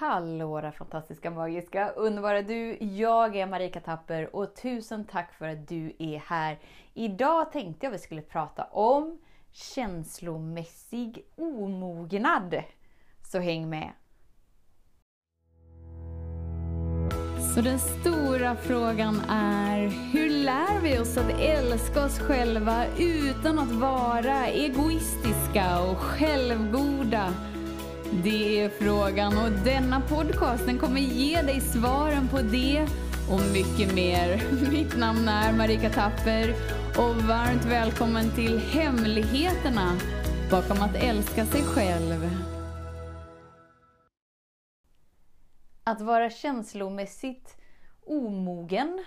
Hallå våra fantastiska, magiska, underbara du! Jag är Marika Tapper och tusen tack för att du är här. Idag tänkte jag vi skulle prata om känslomässig omognad. Så häng med! Så den stora frågan är, hur lär vi oss att älska oss själva utan att vara egoistiska och självgoda? Det är frågan och denna podcast den kommer ge dig svaren på det och mycket mer. Mitt namn är Marika Tapper och varmt välkommen till Hemligheterna bakom att älska sig själv. Att vara känslomässigt omogen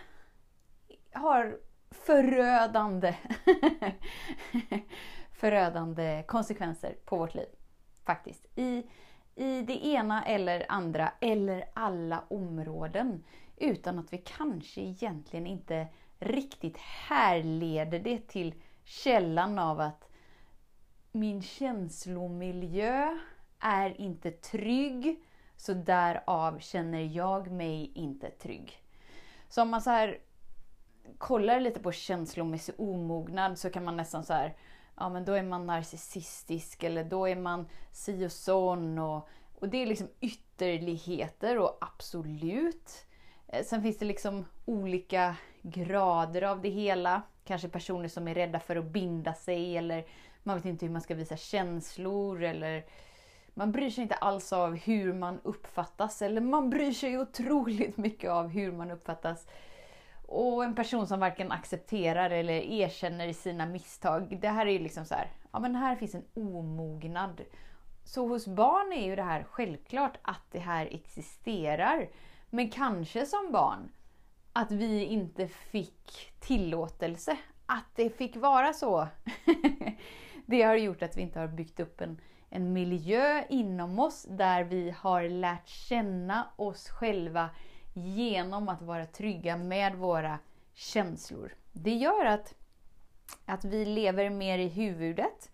har förödande, förödande konsekvenser på vårt liv faktiskt. I, I det ena eller andra eller alla områden. Utan att vi kanske egentligen inte riktigt härleder det till källan av att min känslomiljö är inte trygg, så därav känner jag mig inte trygg. Så om man så här kollar lite på känslomässig omognad så kan man nästan så här ja men då är man narcissistisk eller då är man si och sån. Och, och det är liksom ytterligheter och absolut. Eh, sen finns det liksom olika grader av det hela. Kanske personer som är rädda för att binda sig eller man vet inte hur man ska visa känslor eller man bryr sig inte alls av hur man uppfattas eller man bryr sig otroligt mycket av hur man uppfattas. Och en person som varken accepterar eller erkänner sina misstag. Det här är ju liksom så här, ja men här finns en omognad. Så hos barn är ju det här självklart att det här existerar. Men kanske som barn att vi inte fick tillåtelse att det fick vara så. det har gjort att vi inte har byggt upp en, en miljö inom oss där vi har lärt känna oss själva genom att vara trygga med våra känslor. Det gör att, att vi lever mer i huvudet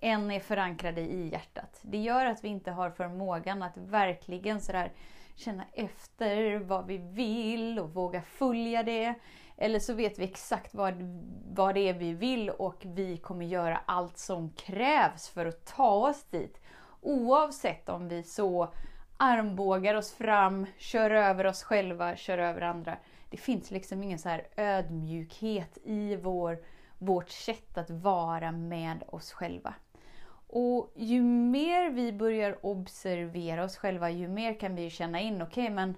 än är förankrade i hjärtat. Det gör att vi inte har förmågan att verkligen sådär känna efter vad vi vill och våga följa det. Eller så vet vi exakt vad, vad det är vi vill och vi kommer göra allt som krävs för att ta oss dit. Oavsett om vi så armbågar oss fram, kör över oss själva, kör över andra. Det finns liksom ingen så här ödmjukhet i vår, vårt sätt att vara med oss själva. Och ju mer vi börjar observera oss själva, ju mer kan vi känna in, okej okay, men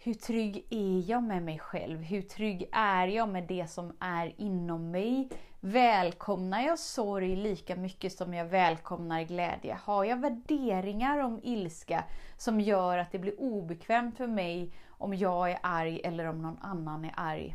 hur trygg är jag med mig själv? Hur trygg är jag med det som är inom mig? Välkomnar jag sorg lika mycket som jag välkomnar glädje? Har jag värderingar om ilska som gör att det blir obekvämt för mig om jag är arg eller om någon annan är arg?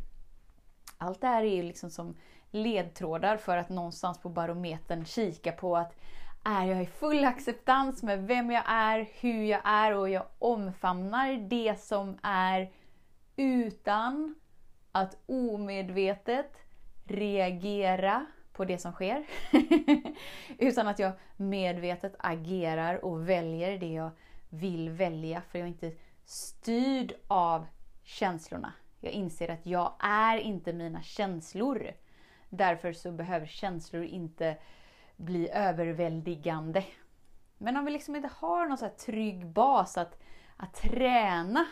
Allt det här är ju liksom som ledtrådar för att någonstans på barometern kika på att är jag i full acceptans med vem jag är, hur jag är och jag omfamnar det som är utan att omedvetet reagera på det som sker. utan att jag medvetet agerar och väljer det jag vill välja för jag är inte styrd av känslorna. Jag inser att jag är inte mina känslor. Därför så behöver känslor inte bli överväldigande. Men om vi liksom inte har någon så trygg bas att, att träna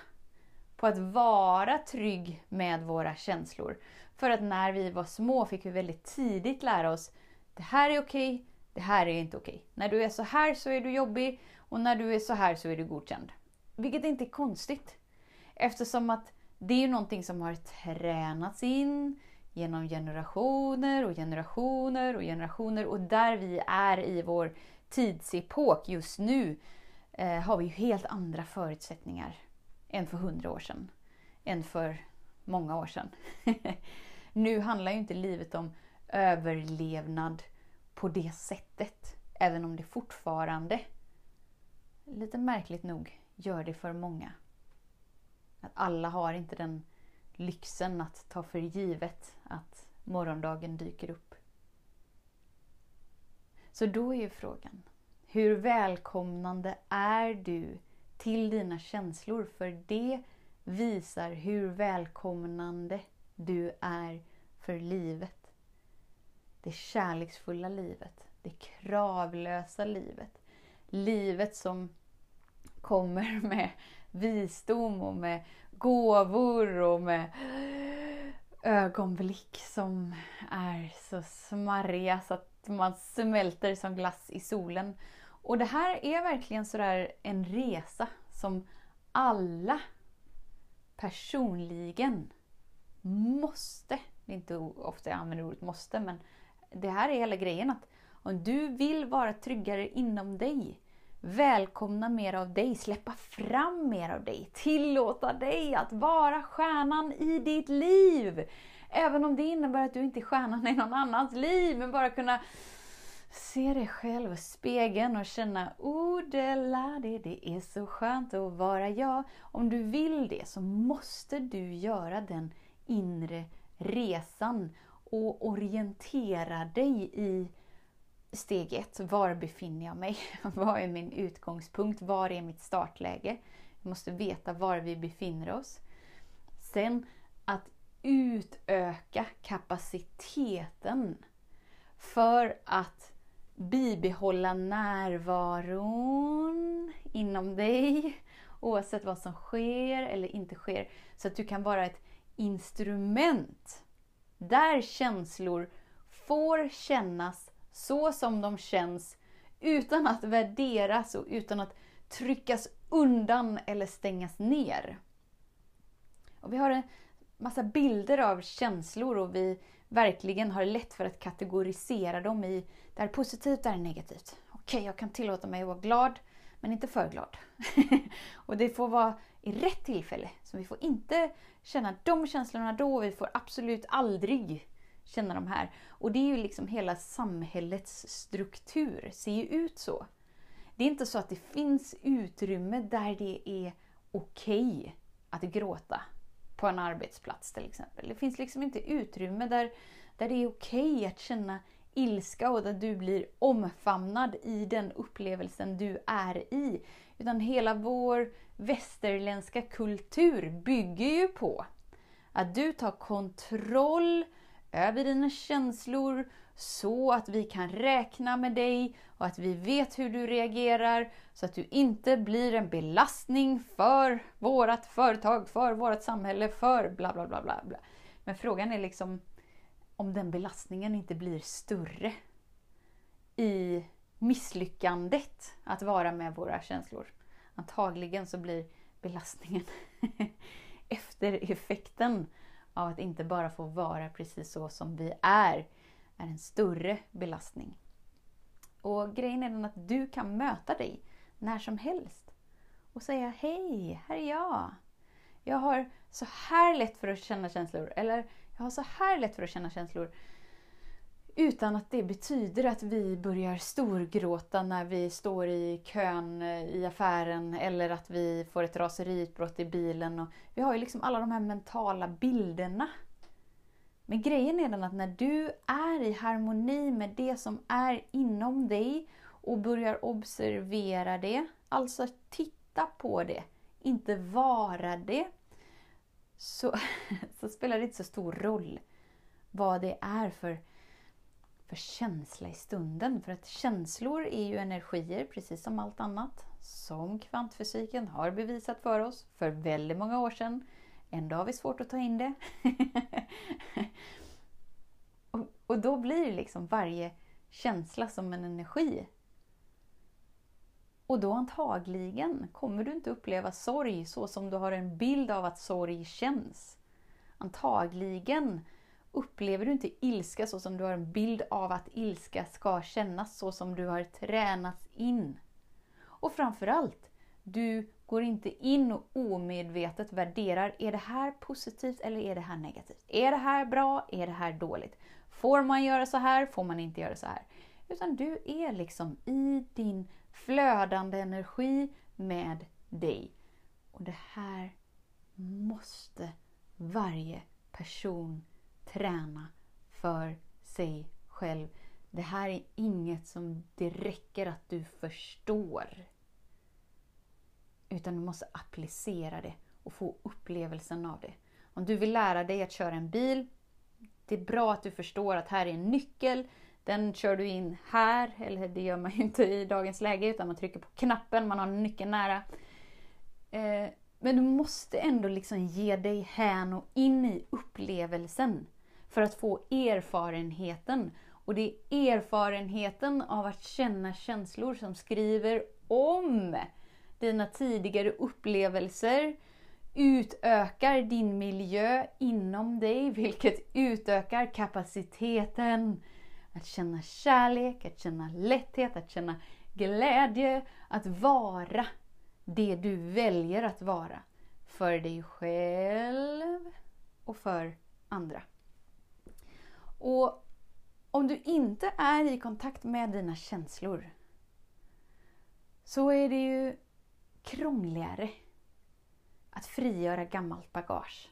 på att vara trygg med våra känslor. För att när vi var små fick vi väldigt tidigt lära oss det här är okej, det här är inte okej. När du är så här så är du jobbig och när du är så här så är du godkänd. Vilket inte är konstigt. Eftersom att det är någonting som har tränats in genom generationer och generationer och generationer och där vi är i vår tidsepok just nu eh, har vi ju helt andra förutsättningar än för hundra år sedan. Än för många år sedan. nu handlar ju inte livet om överlevnad på det sättet. Även om det fortfarande, lite märkligt nog, gör det för många. Att alla har inte den lyxen att ta för givet att morgondagen dyker upp. Så då är ju frågan, hur välkomnande är du till dina känslor för det visar hur välkomnande du är för livet. Det kärleksfulla livet, det kravlösa livet. Livet som kommer med visdom och med gåvor och med ögonblick som är så smarriga så att man smälter som glass i solen. Och det här är verkligen sådär en resa som alla personligen måste, det är inte ofta jag använder ordet måste, men det här är hela grejen att om du vill vara tryggare inom dig, välkomna mer av dig, släppa fram mer av dig, tillåta dig att vara stjärnan i ditt liv. Även om det innebär att du inte är stjärnan i någon annans liv, men bara kunna se dig själv i spegeln och känna oh, det, det, det är så skönt att vara jag. Om du vill det så måste du göra den inre resan och orientera dig i steg ett. Var befinner jag mig? Vad är min utgångspunkt? Var är mitt startläge? Vi måste veta var vi befinner oss. Sen att utöka kapaciteten för att bibehålla närvaron inom dig oavsett vad som sker eller inte sker. Så att du kan vara ett instrument där känslor får kännas så som de känns utan att värderas och utan att tryckas undan eller stängas ner. Och vi har en massa bilder av känslor och vi verkligen har lätt för att kategorisera dem i det här är positivt, det här är negativt. Okej, okay, jag kan tillåta mig att vara glad, men inte för glad. och det får vara i rätt tillfälle. Så vi får inte känna de känslorna då, vi får absolut aldrig känna de här. Och det är ju liksom hela samhällets struktur, ser ju ut så. Det är inte så att det finns utrymme där det är okej okay att gråta på en arbetsplats till exempel. Det finns liksom inte utrymme där, där det är okej okay att känna ilska och där du blir omfamnad i den upplevelsen du är i. Utan hela vår västerländska kultur bygger ju på att du tar kontroll över dina känslor så att vi kan räkna med dig och att vi vet hur du reagerar så att du inte blir en belastning för vårt företag, för vårt samhälle, för bla bla bla bla. Men frågan är liksom om den belastningen inte blir större i misslyckandet att vara med våra känslor. Antagligen så blir belastningen efter effekten av att inte bara få vara precis så som vi är, är en större belastning. Och grejen är den att du kan möta dig när som helst och säga Hej, här är jag. Jag har så här lätt för att känna känslor. Eller jag har så här lätt för att känna känslor. Utan att det betyder att vi börjar storgråta när vi står i kön eh, i affären eller att vi får ett raseriutbrott i bilen. Och vi har ju liksom alla de här mentala bilderna. Men grejen är den att när du är i harmoni med det som är inom dig och börjar observera det, alltså titta på det, inte vara det, så, så spelar det inte så stor roll vad det är för för känsla i stunden. För att känslor är ju energier, precis som allt annat. Som kvantfysiken har bevisat för oss för väldigt många år sedan. Ändå har vi svårt att ta in det. och, och då blir liksom varje känsla som en energi. Och då antagligen kommer du inte uppleva sorg så som du har en bild av att sorg känns. Antagligen upplever du inte ilska så som du har en bild av att ilska ska kännas, så som du har tränats in. Och framförallt, du går inte in och omedvetet värderar, är det här positivt eller är det här negativt? Är det här bra? Är det här dåligt? Får man göra så här? Får man inte göra så här? Utan du är liksom i din flödande energi med dig. Och det här måste varje person träna för sig själv. Det här är inget som det räcker att du förstår. Utan du måste applicera det och få upplevelsen av det. Om du vill lära dig att köra en bil, det är bra att du förstår att här är en nyckel, den kör du in här, eller det gör man ju inte i dagens läge utan man trycker på knappen, man har nyckeln nära. Eh, men du måste ändå liksom ge dig hän och in i upplevelsen för att få erfarenheten. Och det är erfarenheten av att känna känslor som skriver om dina tidigare upplevelser, utökar din miljö inom dig, vilket utökar kapaciteten att känna kärlek, att känna lätthet, att känna glädje, att vara det du väljer att vara. För dig själv och för andra. Och om du inte är i kontakt med dina känslor så är det ju krångligare att frigöra gammalt bagage.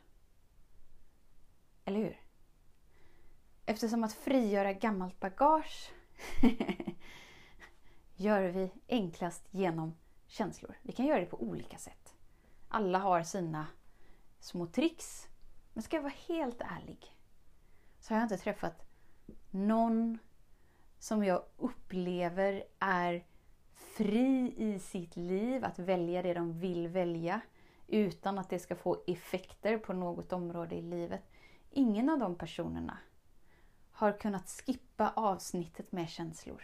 Eller hur? Eftersom att frigöra gammalt bagage gör vi enklast genom känslor. Vi kan göra det på olika sätt. Alla har sina små tricks. Men ska jag vara helt ärlig så har jag inte träffat någon som jag upplever är fri i sitt liv att välja det de vill välja utan att det ska få effekter på något område i livet. Ingen av de personerna har kunnat skippa avsnittet med känslor.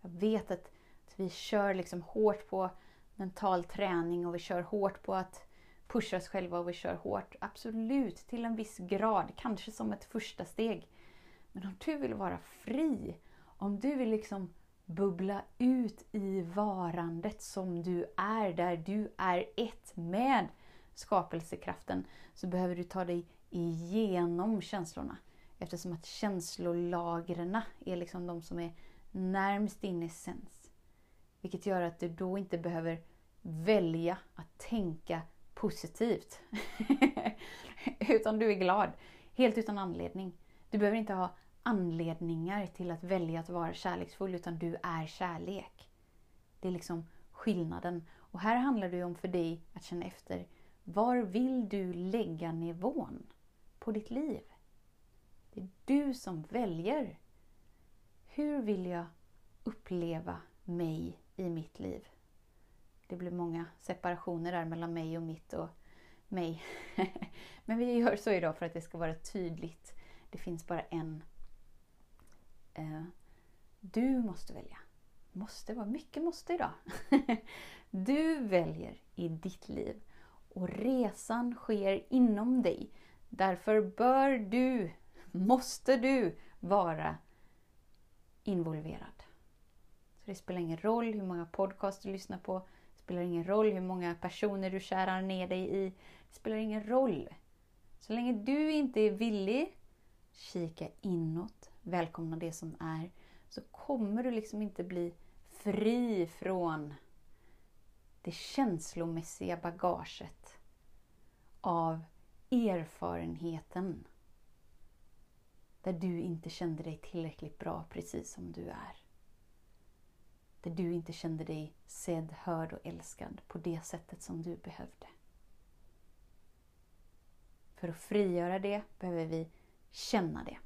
Jag vet att, vi kör liksom hårt på mental träning och vi kör hårt på att pusha oss själva och vi kör hårt. Absolut, till en viss grad, kanske som ett första steg. Men om du vill vara fri, om du vill liksom bubbla ut i varandet som du är, där du är ett med skapelsekraften, så behöver du ta dig igenom känslorna. Eftersom att känslolagren är liksom de som är närmst din essens. Vilket gör att du då inte behöver välja att tänka positivt. utan du är glad. Helt utan anledning. Du behöver inte ha anledningar till att välja att vara kärleksfull, utan du är kärlek. Det är liksom skillnaden. Och här handlar det ju om för dig att känna efter. Var vill du lägga nivån på ditt liv? Det är du som väljer. Hur vill jag uppleva mig i mitt liv? Det blir många separationer där mellan mig och mitt och mig. Men vi gör så idag för att det ska vara tydligt. Det finns bara en. Eh, du måste välja. Måste vara mycket måste idag. du väljer i ditt liv. Och resan sker inom dig. Därför bör du måste du vara involverad. Så Det spelar ingen roll hur många podcasts du lyssnar på. Det spelar ingen roll hur många personer du kärar ner dig i. Det spelar ingen roll. Så länge du inte är villig, kika inåt, välkomna det som är, så kommer du liksom inte bli fri från det känslomässiga bagaget av erfarenheten där du inte kände dig tillräckligt bra precis som du är. Där du inte kände dig sedd, hörd och älskad på det sättet som du behövde. För att frigöra det behöver vi känna det.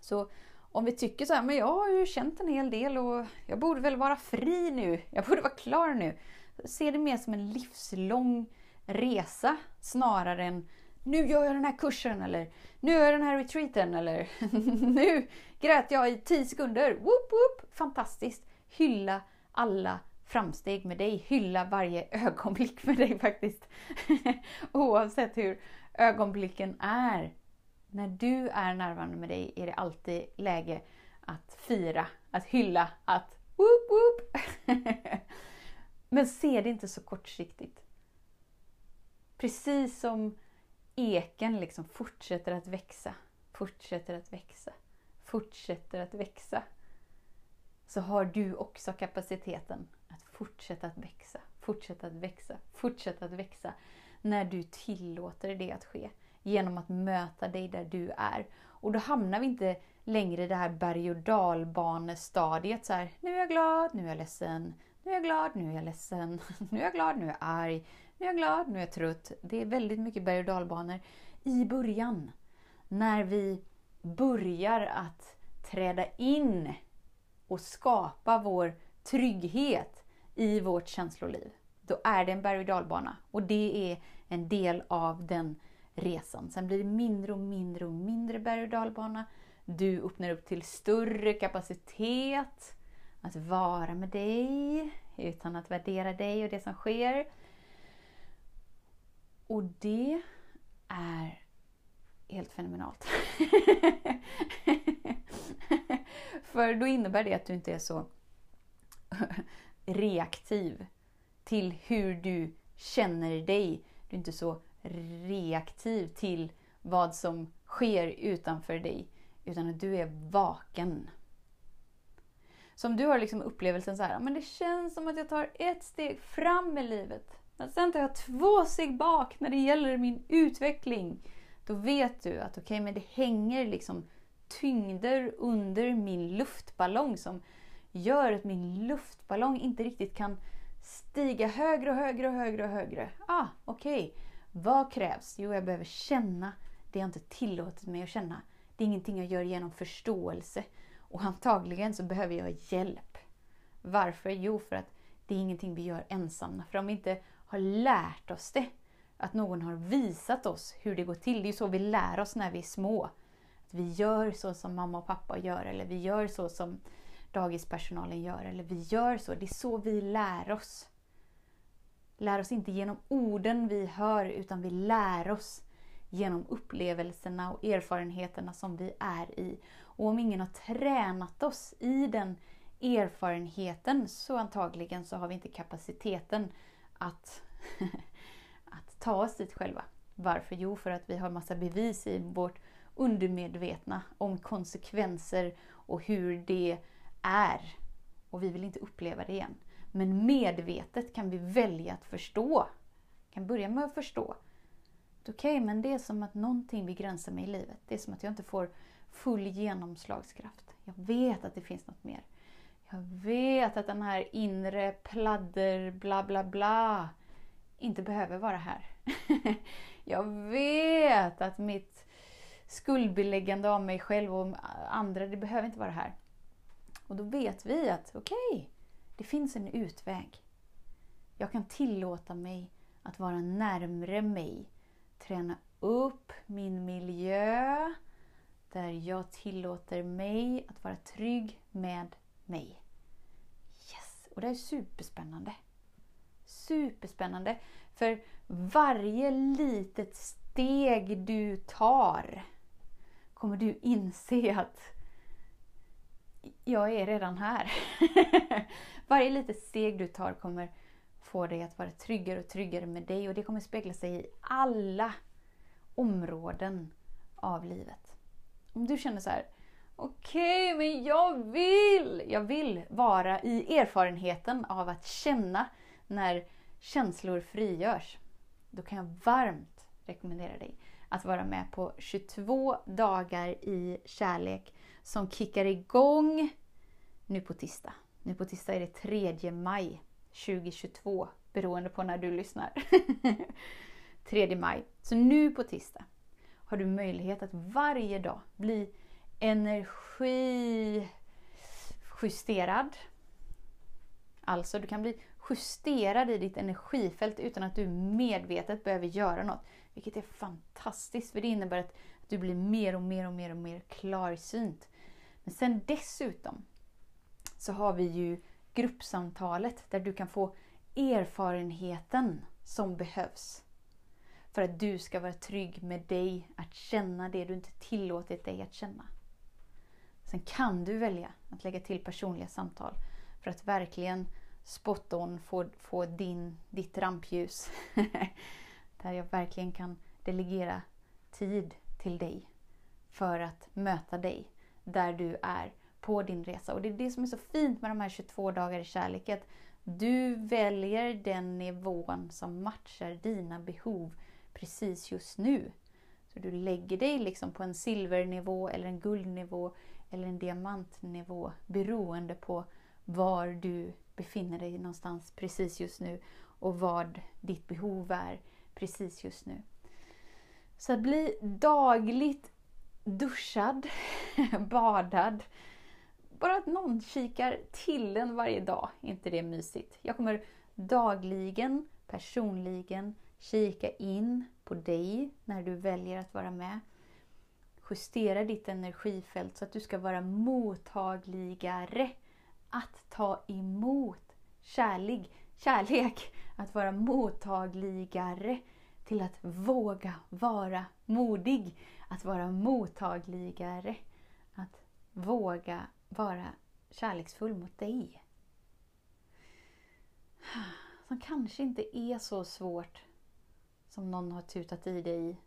Så om vi tycker så här, men jag har ju känt en hel del och jag borde väl vara fri nu. Jag borde vara klar nu. Se det mer som en livslång resa snarare än nu gör jag den här kursen eller nu gör jag den här retreaten eller nu grät jag i 10 sekunder. Whoop, whoop. Fantastiskt! Hylla alla framsteg med dig. Hylla varje ögonblick med dig faktiskt. Oavsett hur ögonblicken är. När du är närvarande med dig är det alltid läge att fira, att hylla, att whoop, whoop. Men se det inte så kortsiktigt. Precis som eken liksom fortsätter att växa, fortsätter att växa, fortsätter att växa. Så har du också kapaciteten att fortsätta att växa, fortsätta att växa, fortsätta att växa. När du tillåter det att ske. Genom att möta dig där du är. Och då hamnar vi inte längre i det här berg och dalbanestadiet. Så här, nu är jag glad, nu är jag ledsen, Nu är jag glad, nu är jag ledsen, nu är jag glad, nu är jag arg, nu är jag glad, nu är jag trött. Det är väldigt mycket berg och dalbanor i början. När vi börjar att träda in och skapa vår trygghet i vårt känsloliv. Då är det en berg och dalbana och det är en del av den resan. Sen blir det mindre och mindre och mindre berg och dalbana. Du öppnar upp till större kapacitet att vara med dig utan att värdera dig och det som sker. Och det är helt fenomenalt. För då innebär det att du inte är så reaktiv till hur du känner dig. Du är inte så reaktiv till vad som sker utanför dig. Utan att du är vaken. Så om du har liksom upplevelsen så här, ah, men det känns som att jag tar ett steg fram i livet. Men sen tar jag två steg bak när det gäller min utveckling. Då vet du att okej, okay, men det hänger liksom tyngder under min luftballong som gör att min luftballong inte riktigt kan stiga högre och högre och högre och högre. Ah, okej. Okay. Vad krävs? Jo, jag behöver känna det jag inte tillåtit mig att känna. Det är ingenting jag gör genom förståelse. Och antagligen så behöver jag hjälp. Varför? Jo, för att det är ingenting vi gör ensamma. För om vi inte har lärt oss det, att någon har visat oss hur det går till. Det är ju så vi lär oss när vi är små. Vi gör så som mamma och pappa gör eller vi gör så som dagispersonalen gör eller vi gör så. Det är så vi lär oss. Lär oss inte genom orden vi hör utan vi lär oss genom upplevelserna och erfarenheterna som vi är i. Och om ingen har tränat oss i den erfarenheten så antagligen så har vi inte kapaciteten att, att ta oss dit själva. Varför? Jo, för att vi har massa bevis i vårt undermedvetna om konsekvenser och hur det är. Och vi vill inte uppleva det igen. Men medvetet kan vi välja att förstå. Vi kan börja med att förstå. Okej, okay, men det är som att någonting begränsar mig i livet. Det är som att jag inte får full genomslagskraft. Jag vet att det finns något mer. Jag vet att den här inre pladder bla bla bla inte behöver vara här. jag vet att mitt skuldbeläggande av mig själv och andra, det behöver inte vara här. Och då vet vi att okej, okay, det finns en utväg. Jag kan tillåta mig att vara närmre mig. Träna upp min miljö där jag tillåter mig att vara trygg med mig. Yes! Och det är superspännande. Superspännande. För varje litet steg du tar kommer du inse att jag är redan här. Varje litet steg du tar kommer få dig att vara tryggare och tryggare med dig och det kommer spegla sig i alla områden av livet. Om du känner så här, okej, okay, men jag vill! Jag vill vara i erfarenheten av att känna när känslor frigörs. Då kan jag varmt rekommendera dig att vara med på 22 dagar i kärlek som kickar igång nu på tisdag. Nu på tisdag är det 3 maj 2022 beroende på när du lyssnar. 3 maj. Så nu på tisdag har du möjlighet att varje dag bli energijusterad. Alltså du kan bli justerad i ditt energifält utan att du medvetet behöver göra något. Vilket är fantastiskt för det innebär att du blir mer och mer och mer och mer klarsynt. Men sen dessutom så har vi ju gruppsamtalet där du kan få erfarenheten som behövs. För att du ska vara trygg med dig, att känna det du inte tillåtit dig att känna. Sen kan du välja att lägga till personliga samtal för att verkligen spot on få, få din, ditt rampljus. där jag verkligen kan delegera tid till dig för att möta dig där du är på din resa. Och det är det som är så fint med de här 22 dagar i kärlek. Att du väljer den nivån som matchar dina behov precis just nu. Så du lägger dig liksom på en silvernivå eller en guldnivå eller en diamantnivå beroende på var du befinner dig någonstans precis just nu och vad ditt behov är precis just nu. Så att bli dagligt duschad, badad. Bara att någon kikar till en varje dag, inte det mysigt? Jag kommer dagligen, personligen kika in på dig när du väljer att vara med. Justera ditt energifält så att du ska vara mottagligare. Att ta emot kärlek, kärlek. Att vara mottagligare till att våga vara modig. Att vara mottagligare. Att våga vara kärleksfull mot dig. Som kanske inte är så svårt som någon har tutat i dig.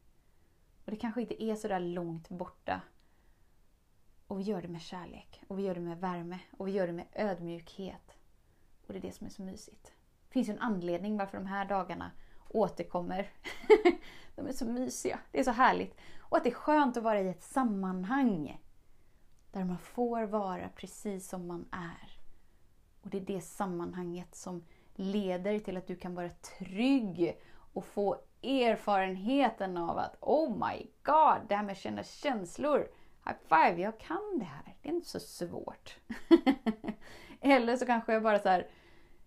Och det kanske inte är så där långt borta. Och vi gör det med kärlek, och vi gör det med värme, och vi gör det med ödmjukhet. Och det är det som är så mysigt. Det finns ju en anledning varför de här dagarna återkommer. de är så mysiga, det är så härligt. Och att det är skönt att vara i ett sammanhang där man får vara precis som man är. Och det är det sammanhanget som leder till att du kan vara trygg och få erfarenheten av att Oh my God, det här med att känna känslor. High five, jag kan det här. Det är inte så svårt. Eller så kanske jag bara så här,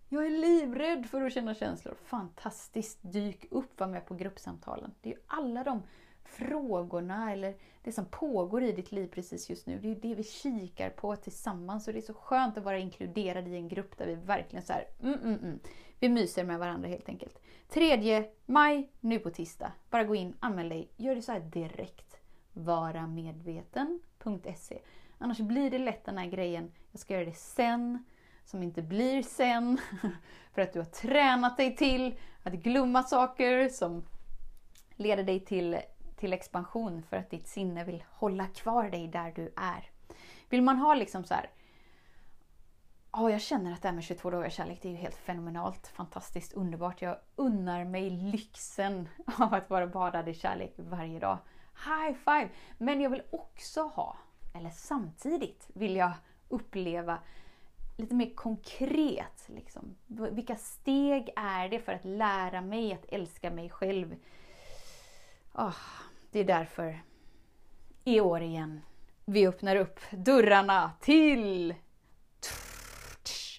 jag är livrädd för att känna känslor. Fantastiskt! Dyk upp, var med på gruppsamtalen. Det är ju alla de frågorna eller det som pågår i ditt liv precis just nu. Det är ju det vi kikar på tillsammans och det är så skönt att vara inkluderad i en grupp där vi verkligen så här, mm, mm, mm. vi myser med varandra helt enkelt. 3 maj, nu på tisdag. Bara gå in, anmäl dig, gör det så här direkt. Varamedveten.se Annars blir det lätt den här grejen, jag ska göra det sen, som inte blir sen. För att du har tränat dig till att glömma saker som leder dig till, till expansion för att ditt sinne vill hålla kvar dig där du är. Vill man ha liksom så här, Ja, jag känner att det här med 22 dagar kärlek, det är ju helt fenomenalt, fantastiskt, underbart. Jag unnar mig lyxen av att vara badad i kärlek varje dag. High five! Men jag vill också ha, eller samtidigt vill jag uppleva lite mer konkret. Liksom. Vilka steg är det för att lära mig att älska mig själv? Oh, det är därför i år igen vi öppnar upp dörrarna till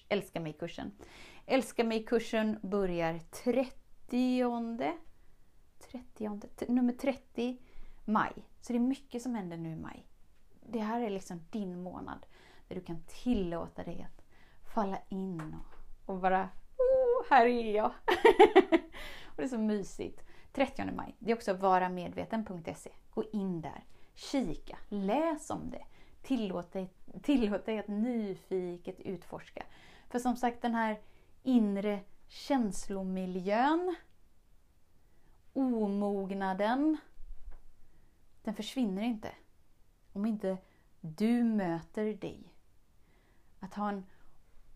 Älska mig-kursen. Älska mig-kursen börjar 30, 30, nummer 30 maj. Så det är mycket som händer nu i maj. Det här är liksom din månad där du kan tillåta dig att falla in och, och bara oh, här är jag! och det är så mysigt. 30 maj. Det är också varamedveten.se. Gå in där, kika, läs om det. Tillåt dig, tillåt dig att nyfiket utforska. För som sagt den här inre känslomiljön, omognaden, den försvinner inte. Om inte du möter dig. Att ha en,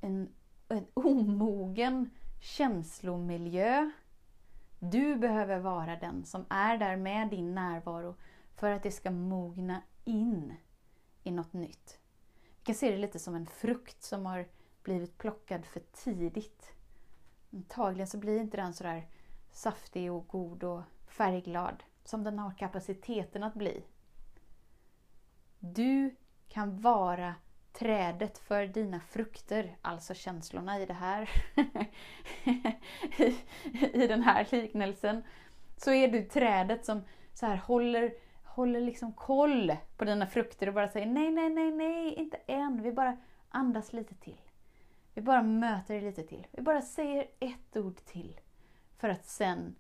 en, en omogen känslomiljö. Du behöver vara den som är där med din närvaro för att det ska mogna in i något nytt. Vi kan se det lite som en frukt som har blivit plockad för tidigt. Antagligen så blir inte den sådär saftig och god och färgglad som den har kapaciteten att bli. Du kan vara trädet för dina frukter, alltså känslorna i det här. I, I den här liknelsen. Så är du trädet som så här håller, håller liksom koll på dina frukter och bara säger nej, nej, nej, nej, inte än. Vi bara andas lite till. Vi bara möter det lite till. Vi bara säger ett ord till. För att sen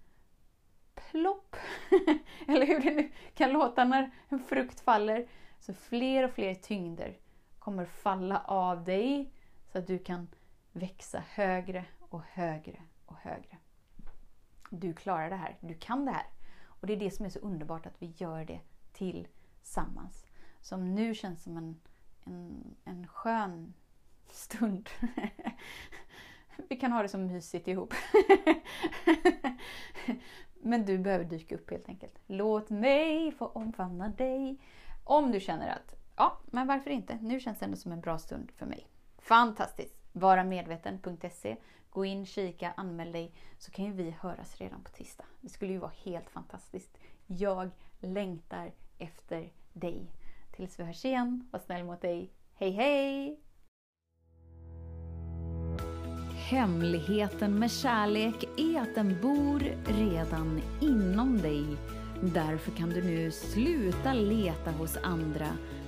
plopp, eller hur det nu kan låta när en frukt faller. Så fler och fler tyngder kommer falla av dig så att du kan växa högre och högre och högre. Du klarar det här, du kan det här. Och det är det som är så underbart att vi gör det tillsammans. Som nu känns som en, en, en skön stund. Vi kan ha det som mysigt ihop. Men du behöver dyka upp helt enkelt. Låt mig få omfamna dig. Om du känner att, ja, men varför inte? Nu känns det ändå som en bra stund för mig. Fantastiskt! varamedveten.se. Gå in, kika, anmäl dig så kan ju vi höras redan på tisdag. Det skulle ju vara helt fantastiskt. Jag längtar efter dig. Tills vi hörs igen, var snäll mot dig. Hej hej! Hemligheten med kärlek är att den bor redan inom dig. Därför kan du nu sluta leta hos andra.